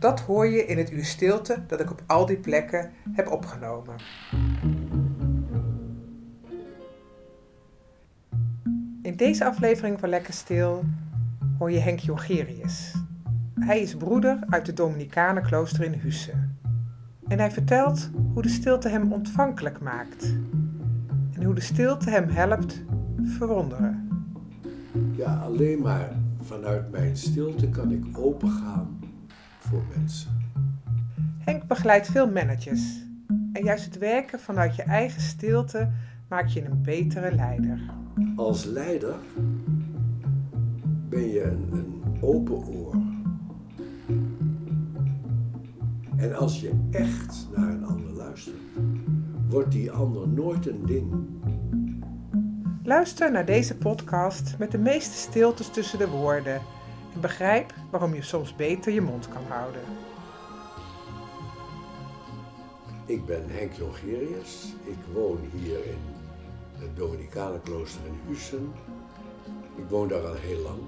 Dat hoor je in het uur stilte dat ik op al die plekken heb opgenomen. In deze aflevering van Lekker Stil hoor je Henk Jongerius. Hij is broeder uit het Dominicanenklooster in Husse. En hij vertelt hoe de stilte hem ontvankelijk maakt. En hoe de stilte hem helpt verwonderen. Ja, alleen maar vanuit mijn stilte kan ik opengaan voor mensen. Henk begeleidt veel managers. En juist het werken vanuit je eigen stilte maakt je een betere leider. Als leider ben je een, een open oor. En als je echt naar een ander luistert, wordt die ander nooit een ding. Luister naar deze podcast met de meeste stiltes tussen de woorden en begrijp waarom je soms beter je mond kan houden. Ik ben Henk Jongerius. Ik woon hier in het Dominicanenklooster in Hussen. Ik woon daar al heel lang.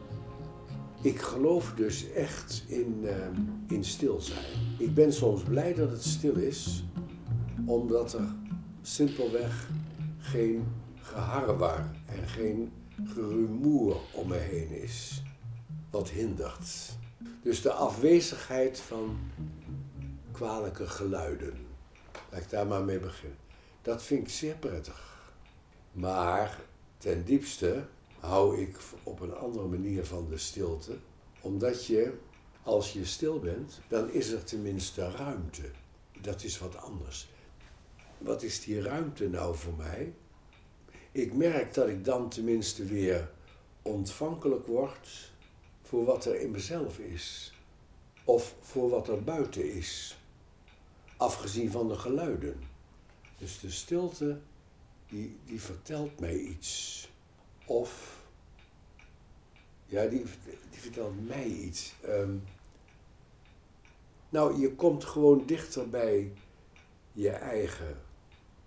Ik geloof dus echt in, uh, in stil zijn. Ik ben soms blij dat het stil is, omdat er simpelweg geen geharrewar en geen gerumoer om me heen is. Wat hindert. Dus de afwezigheid van kwalijke geluiden. Laat ik daar maar mee beginnen. Dat vind ik zeer prettig. Maar ten diepste hou ik op een andere manier van de stilte. Omdat je, als je stil bent, dan is er tenminste ruimte. Dat is wat anders. Wat is die ruimte nou voor mij? Ik merk dat ik dan tenminste weer ontvankelijk word voor wat er in mezelf is. Of voor wat er buiten is. Afgezien van de geluiden. Dus de stilte, die, die vertelt mij iets. Of, ja, die, die vertelt mij iets. Ehm, nou, je komt gewoon dichter bij je eigen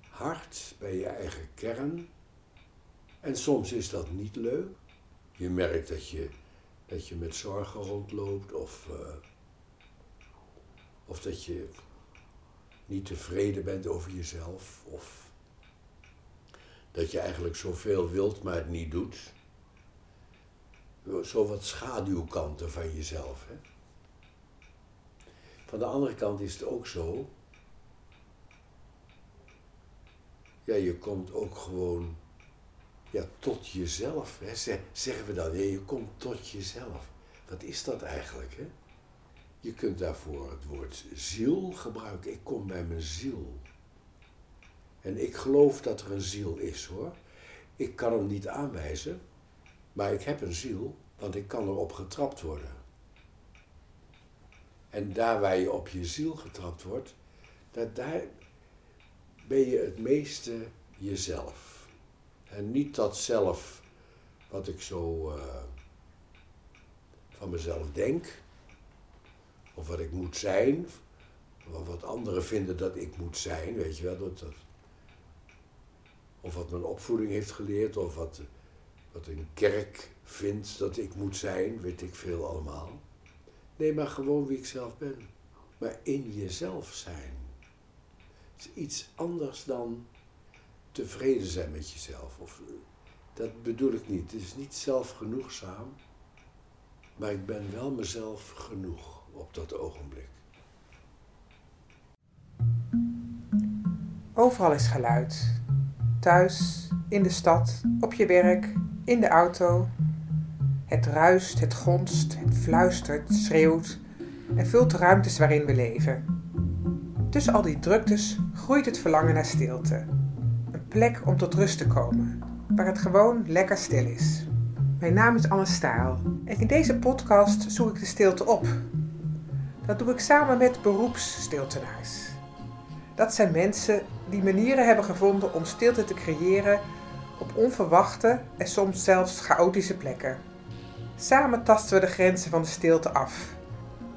hart, bij je eigen kern. En soms is dat niet leuk. Je merkt dat je, dat je met zorgen rondloopt of, uh, of dat je niet tevreden bent over jezelf. Of dat je eigenlijk zoveel wilt, maar het niet doet. Zo wat schaduwkanten van jezelf. Hè? Van de andere kant is het ook zo. Ja, je komt ook gewoon ja, tot jezelf. Hè? Zeggen we dan, je komt tot jezelf. Wat is dat eigenlijk? Hè? Je kunt daarvoor het woord ziel gebruiken. Ik kom bij mijn ziel. En ik geloof dat er een ziel is hoor. Ik kan hem niet aanwijzen, maar ik heb een ziel, want ik kan erop getrapt worden. En daar waar je op je ziel getrapt wordt, dat daar ben je het meeste jezelf. En niet dat zelf wat ik zo uh, van mezelf denk, of wat ik moet zijn, of wat anderen vinden dat ik moet zijn, weet je wel. Dat, dat, of wat mijn opvoeding heeft geleerd, of wat, wat een kerk vindt dat ik moet zijn, weet ik veel allemaal. Nee, maar gewoon wie ik zelf ben. Maar in jezelf zijn. is iets anders dan tevreden zijn met jezelf. Of, dat bedoel ik niet. Het is niet zelfgenoegzaam. Maar ik ben wel mezelf genoeg op dat ogenblik. Overal is geluid. Thuis, in de stad, op je werk, in de auto. Het ruist, het gonst, het fluistert, schreeuwt en vult de ruimtes waarin we leven. Tussen al die druktes groeit het verlangen naar stilte. Plek om tot rust te komen, waar het gewoon lekker stil is. Mijn naam is Anne Staal en in deze podcast zoek ik de stilte op. Dat doe ik samen met beroepsstiltenaars. Dat zijn mensen die manieren hebben gevonden om stilte te creëren op onverwachte en soms zelfs chaotische plekken. Samen tasten we de grenzen van de stilte af.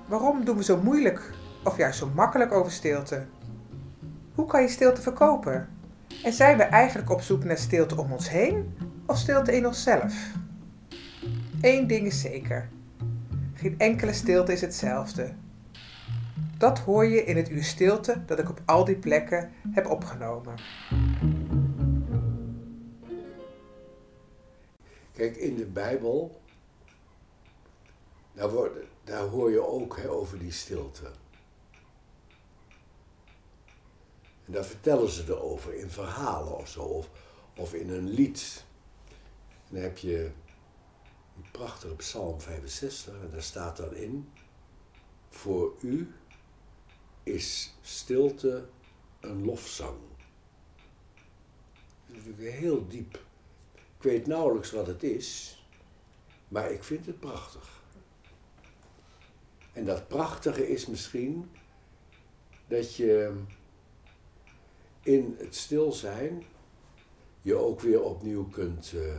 Waarom doen we zo moeilijk of juist zo makkelijk over stilte? Hoe kan je stilte verkopen? En zijn we eigenlijk op zoek naar stilte om ons heen of stilte in onszelf? Eén ding is zeker: geen enkele stilte is hetzelfde. Dat hoor je in het uur stilte dat ik op al die plekken heb opgenomen. Kijk, in de Bijbel, daar, daar hoor je ook over die stilte. En daar vertellen ze erover in verhalen of zo, of, of in een lied. En dan heb je die prachtige Psalm 65, en daar staat dan in: Voor u is stilte een lofzang. Dat is natuurlijk heel diep. Ik weet nauwelijks wat het is, maar ik vind het prachtig. En dat prachtige is misschien dat je in het stil zijn je ook weer opnieuw kunt, uh,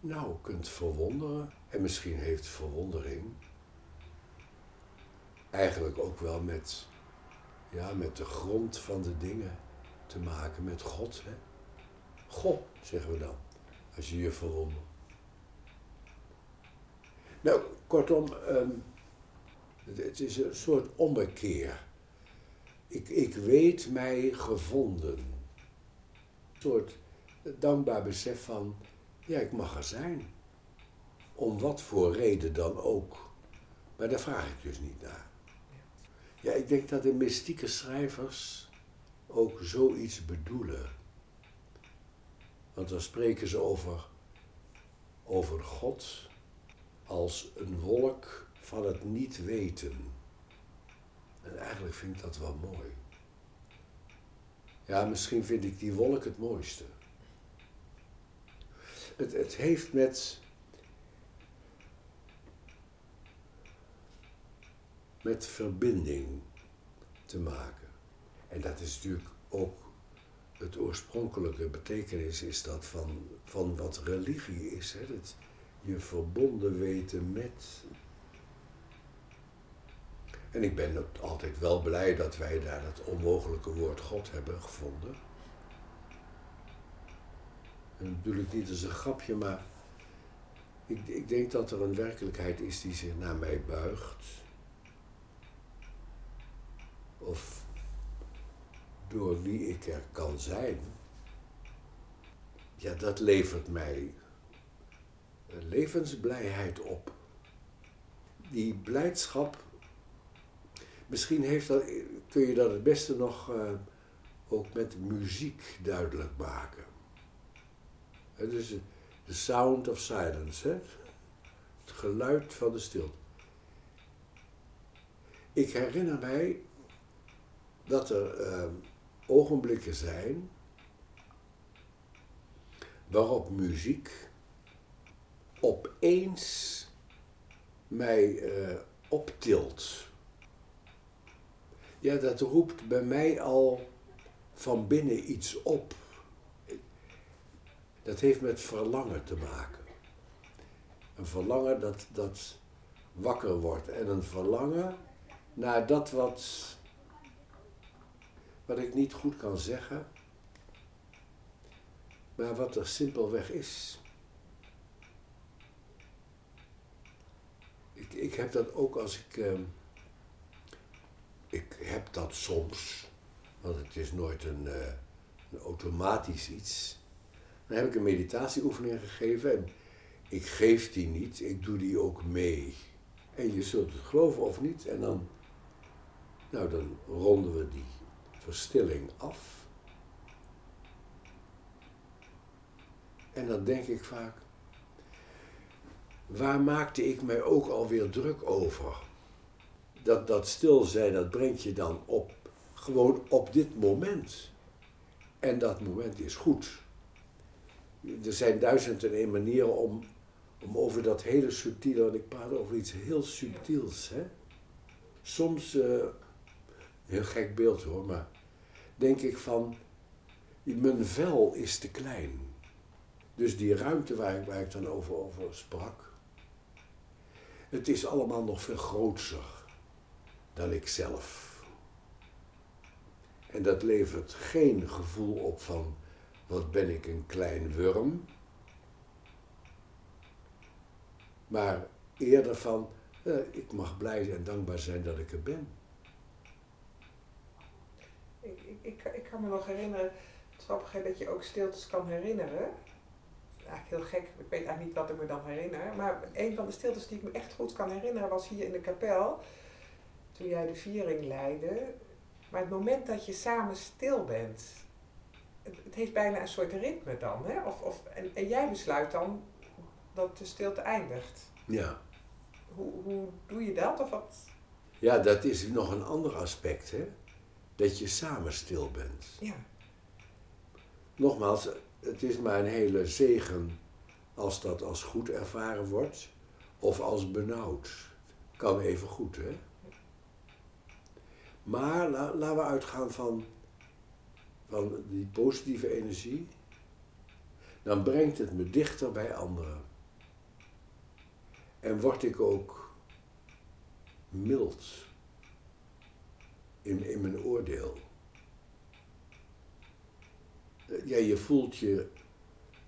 nou, kunt verwonderen. En misschien heeft verwondering eigenlijk ook wel met, ja, met de grond van de dingen te maken, met God. Hè? God, zeggen we dan, als je je verwondert. Nou, kortom, het, het, is een soort ommekeer. Ik, ik weet mij gevonden. Een soort dankbaar besef van, ja, ik mag er zijn. Om wat voor reden dan ook. Maar daar vraag ik dus niet naar. Ja, ik denk dat de mystieke schrijvers ook zoiets bedoelen. Want dan spreken ze over, over God als een wolk van het niet weten. En eigenlijk vind ik dat wel mooi. Ja, misschien vind ik die wolk het mooiste. Het, het heeft met met verbinding te maken. En dat is natuurlijk ook het oorspronkelijke betekenis is dat van, van wat religie is. Hè? Dat je verbonden weten met. En ik ben altijd wel blij dat wij daar het onmogelijke woord God hebben gevonden. En dat bedoel ik niet als een grapje, maar ik, ik denk dat er een werkelijkheid is die zich naar mij buigt of door wie ik er kan zijn, ja, dat levert mij levensblijheid op. Die blijdschap, misschien heeft dat, kun je dat het beste nog uh, ook met muziek duidelijk maken. dus de sound of silence, hè? het geluid van de stilte. Ik herinner mij dat er uh, ogenblikken zijn waarop muziek opeens mij uh, optilt. Ja, dat roept bij mij al van binnen iets op. Dat heeft met verlangen te maken. Een verlangen dat, dat wakker wordt en een verlangen naar dat wat wat ik niet goed kan zeggen, maar wat er simpelweg is. Ik, ik heb dat ook als ik. Uh, ik heb dat soms, want het is nooit een, uh, een automatisch iets. Dan heb ik een meditatieoefening gegeven en ik geef die niet, ik doe die ook mee. En je zult het geloven of niet, en dan, nou, dan ronden we die verstilling af. En dan denk ik vaak, waar maakte ik mij ook alweer druk over? Dat, dat stil zijn, dat brengt je dan op, gewoon op dit moment. En dat moment is goed. Er zijn duizend en één manieren om, om over dat hele subtiele, want ik praat over iets heel subtiels. Hè? Soms, uh, heel gek beeld hoor, maar denk ik van, mijn vel is te klein. Dus die ruimte waar ik, waar ik dan over, over sprak, het is allemaal nog veel groter dan ik zelf. En dat levert geen gevoel op van wat ben ik een klein wurm, maar eerder van eh, ik mag blij en dankbaar zijn dat ik er ben. Ik, ik, ik, kan me nog herinneren, het grappige dat je ook stiltes kan herinneren. Eigenlijk heel gek, ik weet eigenlijk niet wat ik me dan herinner. Maar een van de stiltes die ik me echt goed kan herinneren was hier in de kapel. Toen jij de viering leidde. Maar het moment dat je samen stil bent, het, heeft bijna een soort ritme dan. Hè? Of, of, en, en jij besluit dan dat de stilte eindigt. Ja. Hoe, hoe doe je dat? Of wat? Ja, dat is nog een ander aspect, hè? Dat je samen stil bent. Ja. Nogmaals, het is maar een hele zegen als dat als goed ervaren wordt of als benauwd. Kan even goed, hè? Maar la, laten we uitgaan van, van die positieve energie. Dan brengt het me dichter bij anderen. En word ik ook mild in, in mijn oordeel. Ja, je voelt je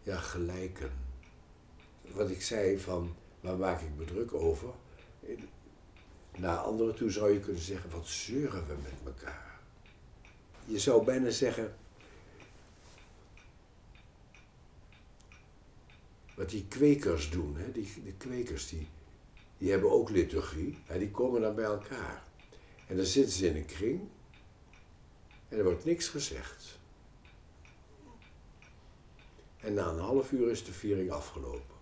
ja, gelijken. Wat ik zei van, waar maak ik me druk over? Naar anderen toe zou je kunnen zeggen, wat zeuren we met elkaar? Je zou bijna zeggen, wat die kwekers doen, hè? Die, die kwekers die, die hebben ook liturgie, hè? die komen dan bij elkaar. En dan zitten ze in een kring en er wordt niks gezegd. En na een half uur is de viering afgelopen.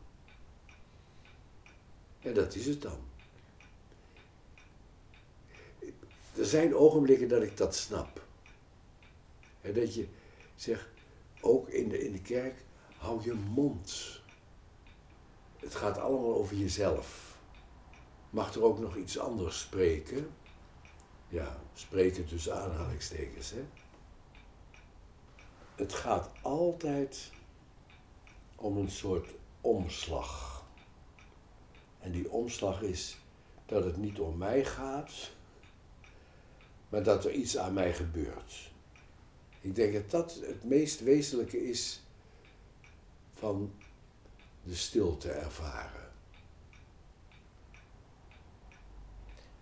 En dat is het dan. Er zijn ogenblikken dat ik dat snap. En dat je zegt, ook in de, in de kerk, hou je mond. Het gaat allemaal over jezelf. Mag er ook nog iets anders spreken? Ja, spreken tussen aanhalingstekens. Hè? Het gaat altijd om een soort omslag. En die omslag is dat het niet om mij gaat, maar dat er iets aan mij gebeurt. Ik denk dat dat het meest wezenlijke is van de stilte ervaren.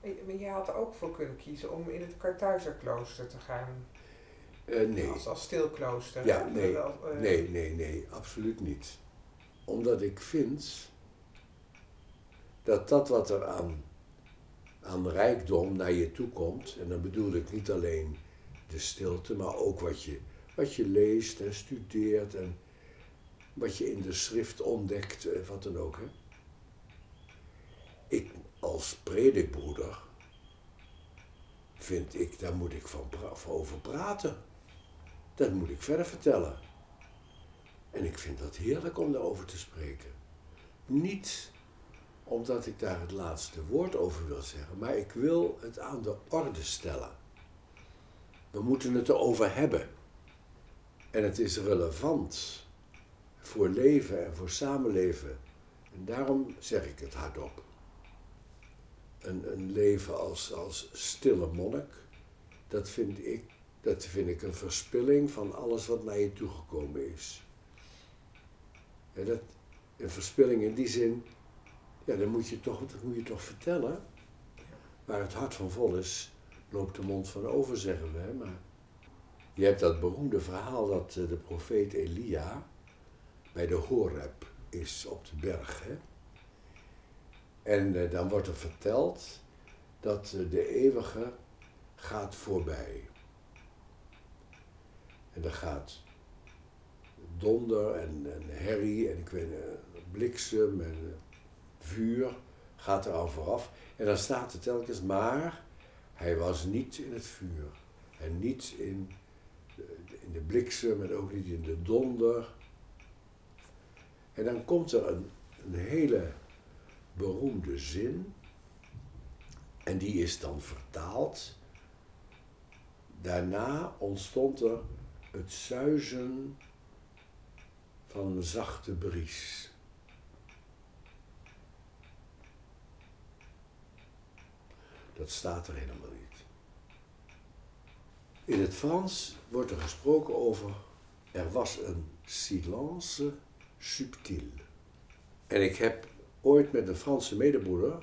Maar jij had er ook voor kunnen kiezen om in het Kartuizerklooster te gaan. Uh, nee. Als, als stilklooster. Ja, nee, uh, nee, nee, nee, absoluut niet. Omdat ik vind dat dat wat er aan, aan rijkdom naar je toe komt, en dan bedoel ik niet alleen de stilte, maar ook wat je, wat je leest en studeert en wat je in de schrift ontdekt, eh, wat dan ook. Hè. Ik als predikbroeder vind ik, daar moet ik van, van over praten. Dat moet ik verder vertellen. En ik vind dat heerlijk om daarover te spreken. Niet omdat ik daar het laatste woord over wil zeggen, maar ik wil het aan de orde stellen. We moeten het erover hebben. En het is relevant voor leven en voor samenleven. En daarom zeg ik het hardop. Een, een leven als, als stille monnik, dat vind, ik, dat vind ik een verspilling van alles wat naar je toegekomen is. En dat, een verspilling in die zin, ja, dan moet je toch, moet je toch vertellen. Waar het hart van vol is, loopt de mond van over, zeggen we. Maar je hebt dat beroemde verhaal dat eh, de profeet Elia bij de Horeb is op de berg. Hè? En eh, dan wordt er verteld dat eh, de eeuwige gaat voorbij. En dan gaat donder en, en herrie en ik weet niet, bliksem en vuur gaat er al vooraf. En dan staat er telkens, maar hij was niet in het vuur. En niet in de, in de bliksem en ook niet in de donder. En dan komt er een, een hele beroemde zin. En die is dan vertaald. Daarna ontstond er het zuizen van een zachte bries. Dat staat er helemaal niet. In het Frans wordt er gesproken over er was een silence subtil. En ik heb ooit met een Franse medebroeder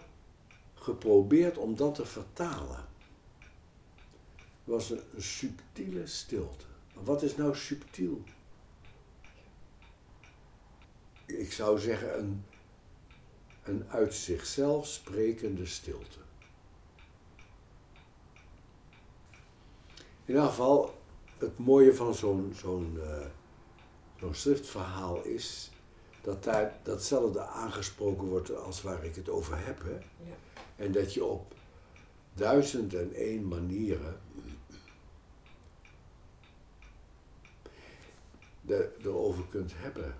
geprobeerd om dat te vertalen. Het was een, subtiele stilte. Wat is nou subtiel? Ik zou zeggen een, een uit zichzelf sprekende stilte. In ieder geval, het mooie van zo'n zo'n uh, zo'n schriftverhaal is dat daar datzelfde aangesproken wordt als waar ik het over heb. Hè? Ja. En dat je op duizend en één manieren de, erover kunt hebben.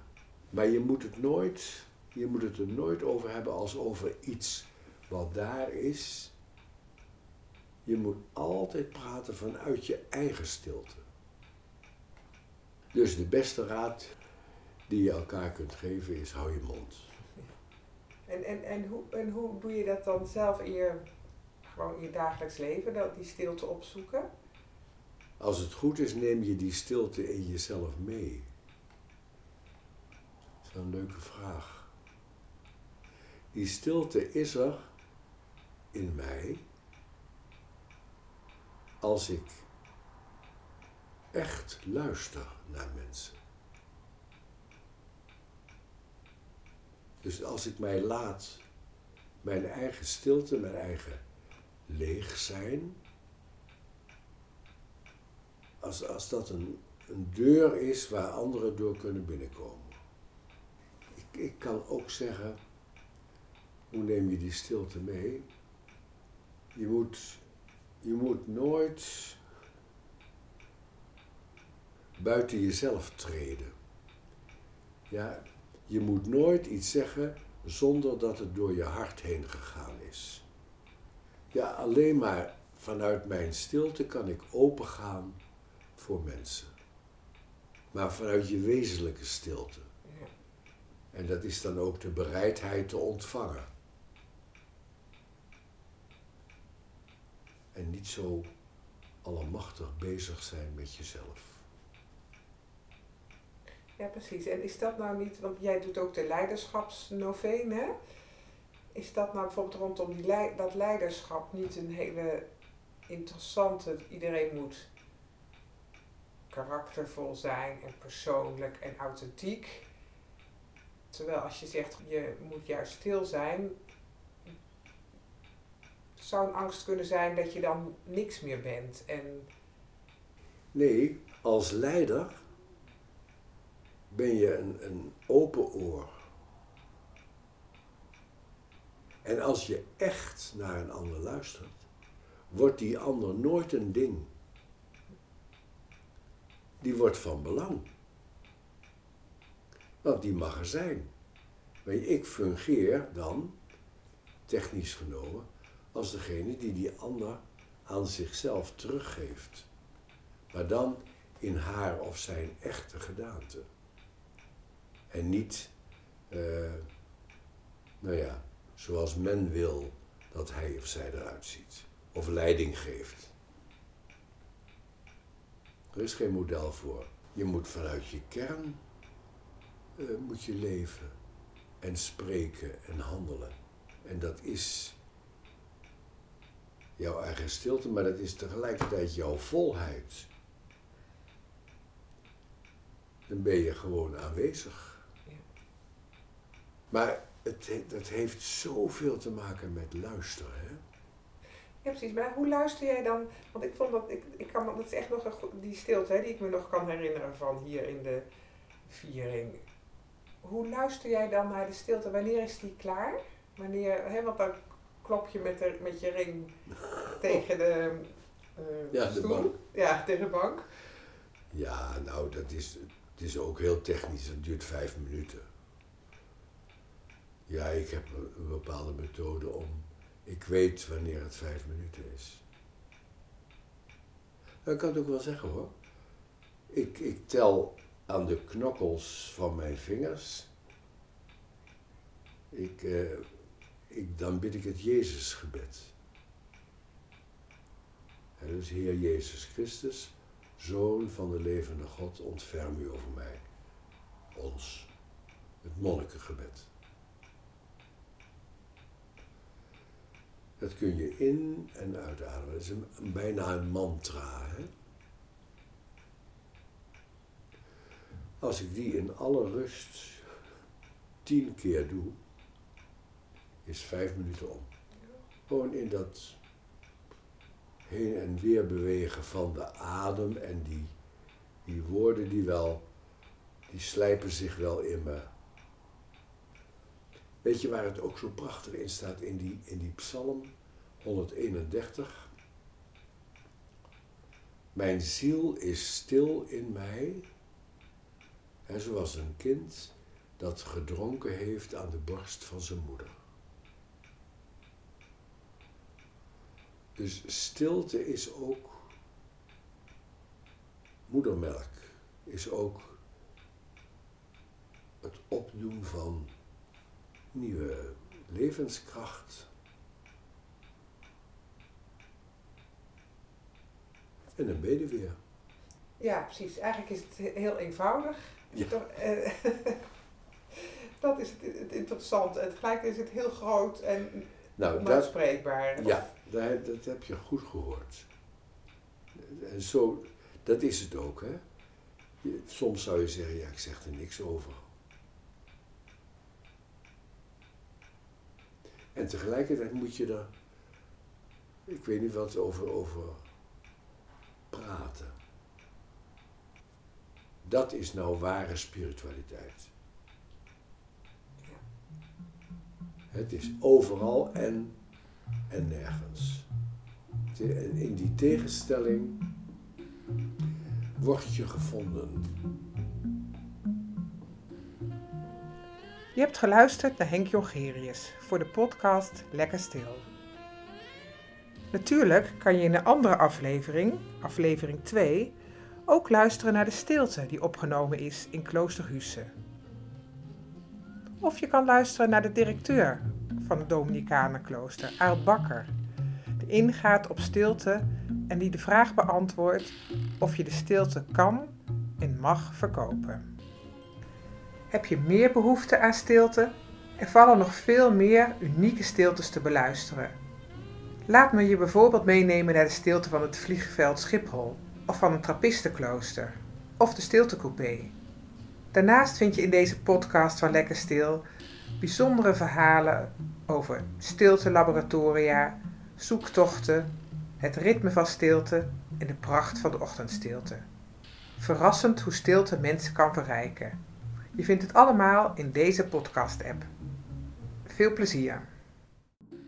Maar je moet het nooit, je moet het er nooit over hebben als over iets wat daar is. Je moet altijd praten vanuit je eigen stilte. Dus de beste raad die je elkaar kunt geven is hou je mond. En, en, en, hoe, en hoe doe je dat dan zelf in je, gewoon in je dagelijks leven, dat, die stilte opzoeken? Als het goed is, neem je die stilte in jezelf mee. Dat is een leuke vraag. Die stilte is er in mij als ik echt luister naar mensen. Dus als ik mij laat, mijn eigen stilte, mijn eigen leeg zijn, als, als dat een, een deur is waar anderen door kunnen binnenkomen. Ik, ik kan ook zeggen, hoe neem je die stilte mee? Je moet, je moet nooit buiten jezelf treden. Ja, je moet nooit iets zeggen zonder dat het door je hart heen gegaan is. Ja, alleen maar vanuit mijn stilte kan ik opengaan voor mensen. Maar vanuit je wezenlijke stilte. En dat is dan ook de bereidheid te ontvangen. En niet zo allemachtig bezig zijn met jezelf. Ja, precies. En is dat nou niet, want jij doet ook de leiderschapsnovene. Is dat nou bijvoorbeeld rondom die, dat leiderschap niet een hele interessante, iedereen moet karaktervol zijn en persoonlijk en authentiek. Terwijl als je zegt je moet juist stil zijn, zou een angst kunnen zijn dat je dan niks meer bent. En... Nee, als leider ben je een, een open oor. En als je echt naar een ander luistert, wordt die ander nooit een ding. Die wordt van belang. Want die mag er zijn. Maar ik fungeer dan, technisch genomen, als degene die die ander aan zichzelf teruggeeft. Maar dan in haar of zijn echte gedaante. En niet, uh, nou ja, zoals men wil dat hij of zij eruit ziet. Of leiding geeft. Er is geen model voor. Je moet vanuit je kern uh, moet je leven en spreken en handelen. En dat is jouw eigen stilte, maar dat is tegelijkertijd jouw volheid. Dan ben je gewoon aanwezig. Maar het, dat heeft zoveel te maken met luisteren. Hè? Ja, precies. Maar hoe luister jij dan? Want ik vond dat, ik, ik kan, dat is echt nog een, die stilte hè, die ik me nog kan herinneren van hier in de viering. Hoe luister jij dan naar de stilte? Wanneer is die klaar? Wanneer, hè, want dan klop je met, de, met je ring tegen de, eh, Ja, de stoel. bank. Ja, tegen de bank. Ja, nou, dat is, het is ook heel technisch. Het duurt vijf minuten. Ja, ik heb een, bepaalde methode om... Ik weet wanneer het vijf minuten is. Ik kan het ook wel zeggen hoor. Ik, ik tel aan de knokkels van mijn vingers. Ik, eh, ik, dan bid ik het Jezusgebed. Dus Heer Jezus Christus, Zoon van de levende God, ontferm u over mij. Ons. Het monnikengebed. Dat kun je in- en uitademen. Dat is een- bijna een mantra. Hè? Als ik die in alle rust tien keer doe, is vijf minuten om. Gewoon in dat heen en weer bewegen van de adem en die, die woorden die wel, die slijpen zich wel in me. Weet je waar het ook zo prachtig in staat in die, in die psalm 131? Mijn ziel is stil in mij, hè, zoals een kind dat gedronken heeft aan de borst van zijn moeder. Dus stilte is ook moedermelk, is ook het opdoen van nieuwe levenskracht. En een bedeweer. Ja, precies. Eigenlijk is het he- heel eenvoudig. Ja. Eh, dat is het, het interessante. En tegelijk is het heel groot en Nou, dat, ja, dat, dat heb je goed gehoord. En zo, dat is het ook, hè. Je- Soms zou je zeggen, ja, ik zeg er niks over. En tegelijkertijd moet je er, ik weet niet wat, over, over praten. Dat is nou ware spiritualiteit. Het is overal en, en nergens. En in die tegenstelling word je gevonden. Je hebt geluisterd naar Henk Jongerius voor de podcast Lekker Stil. Natuurlijk kan je in een andere aflevering, aflevering 2, ook luisteren naar de stilte die opgenomen is in Klooster Husse. Of je kan luisteren naar de directeur van het Dominicanenklooster, Aart Bakker, die ingaat op stilte en die de vraag beantwoordt of je de stilte kan en mag verkopen. Heb je meer behoefte aan stilte? Er vallen nog veel meer unieke stiltes te beluisteren. Laat me je bijvoorbeeld meenemen naar de stilte van het vliegveld Schiphol, of van een trappistenklooster, of de stiltecoupé. Daarnaast vind je in deze podcast van Lekker Stil bijzondere verhalen over stiltelaboratoria, zoektochten, het ritme van stilte en de pracht van de ochtendstilte. Verrassend hoe stilte mensen kan verrijken. Je vindt het allemaal in deze podcast-app. Veel plezier!